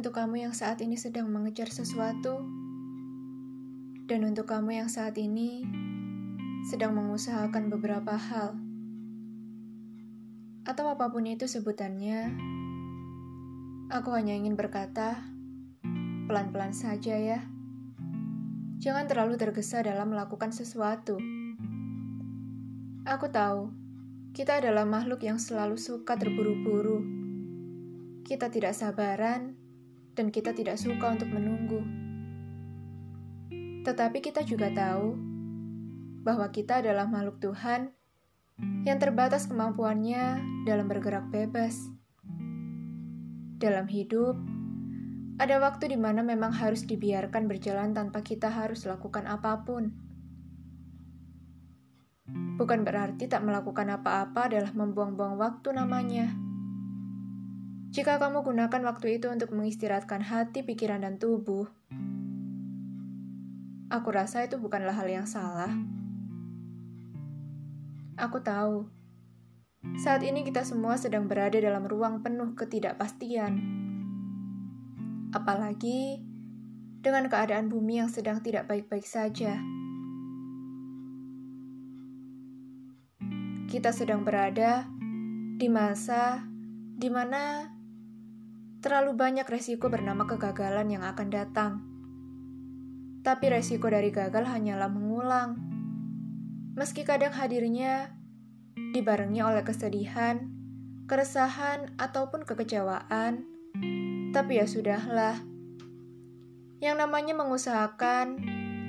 untuk kamu yang saat ini sedang mengejar sesuatu, dan untuk kamu yang saat ini sedang mengusahakan beberapa hal, atau apa pun itu sebutannya. Aku hanya ingin berkata, pelan-pelan saja ya. Jangan terlalu tergesa dalam melakukan sesuatu. Aku tahu, kita adalah makhluk yang selalu suka terburu-buru. Kita tidak sabaran, dan kita tidak suka untuk menunggu. Tetapi kita juga tahu bahwa kita adalah makhluk Tuhan yang terbatas kemampuannya dalam bergerak bebas. Dalam hidup, ada waktu di mana memang harus dibiarkan berjalan tanpa kita harus lakukan apa pun. Bukan berarti tak melakukan apa-apa adalah membuang-buang waktu namanya. Jika kamu gunakan waktu itu untuk mengistirahatkan hati, pikiran, dan tubuh, aku rasa itu bukanlah hal yang salah. Aku tahu, saat ini kita semua sedang berada dalam ruang penuh ketidakpastian. Apalagi dengan keadaan bumi yang sedang tidak baik-baik saja. kita sedang berada di masa di mana terlalu banyak resiko bernama kegagalan yang akan datang. Tapi resiko dari gagal hanyalah mengulang. Meski kadang hadirnya dibarengi oleh kesedihan, keresahan, ataupun kekecewaan, tapi ya sudahlah. Yang namanya mengusahakan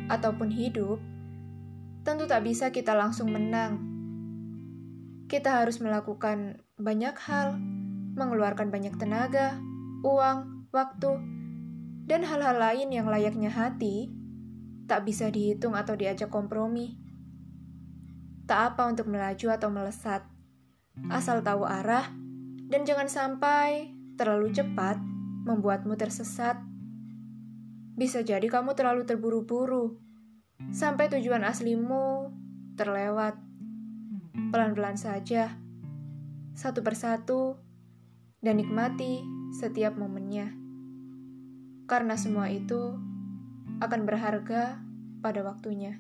ataupun hidup, tentu tak bisa kita langsung menang kita harus melakukan banyak hal, mengeluarkan banyak tenaga, uang, waktu, dan hal-hal lain yang layaknya hati tak bisa dihitung atau diajak kompromi. Tak apa untuk melaju atau melesat, asal tahu arah dan jangan sampai terlalu cepat membuatmu tersesat. Bisa jadi kamu terlalu terburu-buru sampai tujuan aslimu terlewat pelan-pelan saja, satu persatu, dan nikmati setiap momennya. Karena semua itu akan berharga pada waktunya.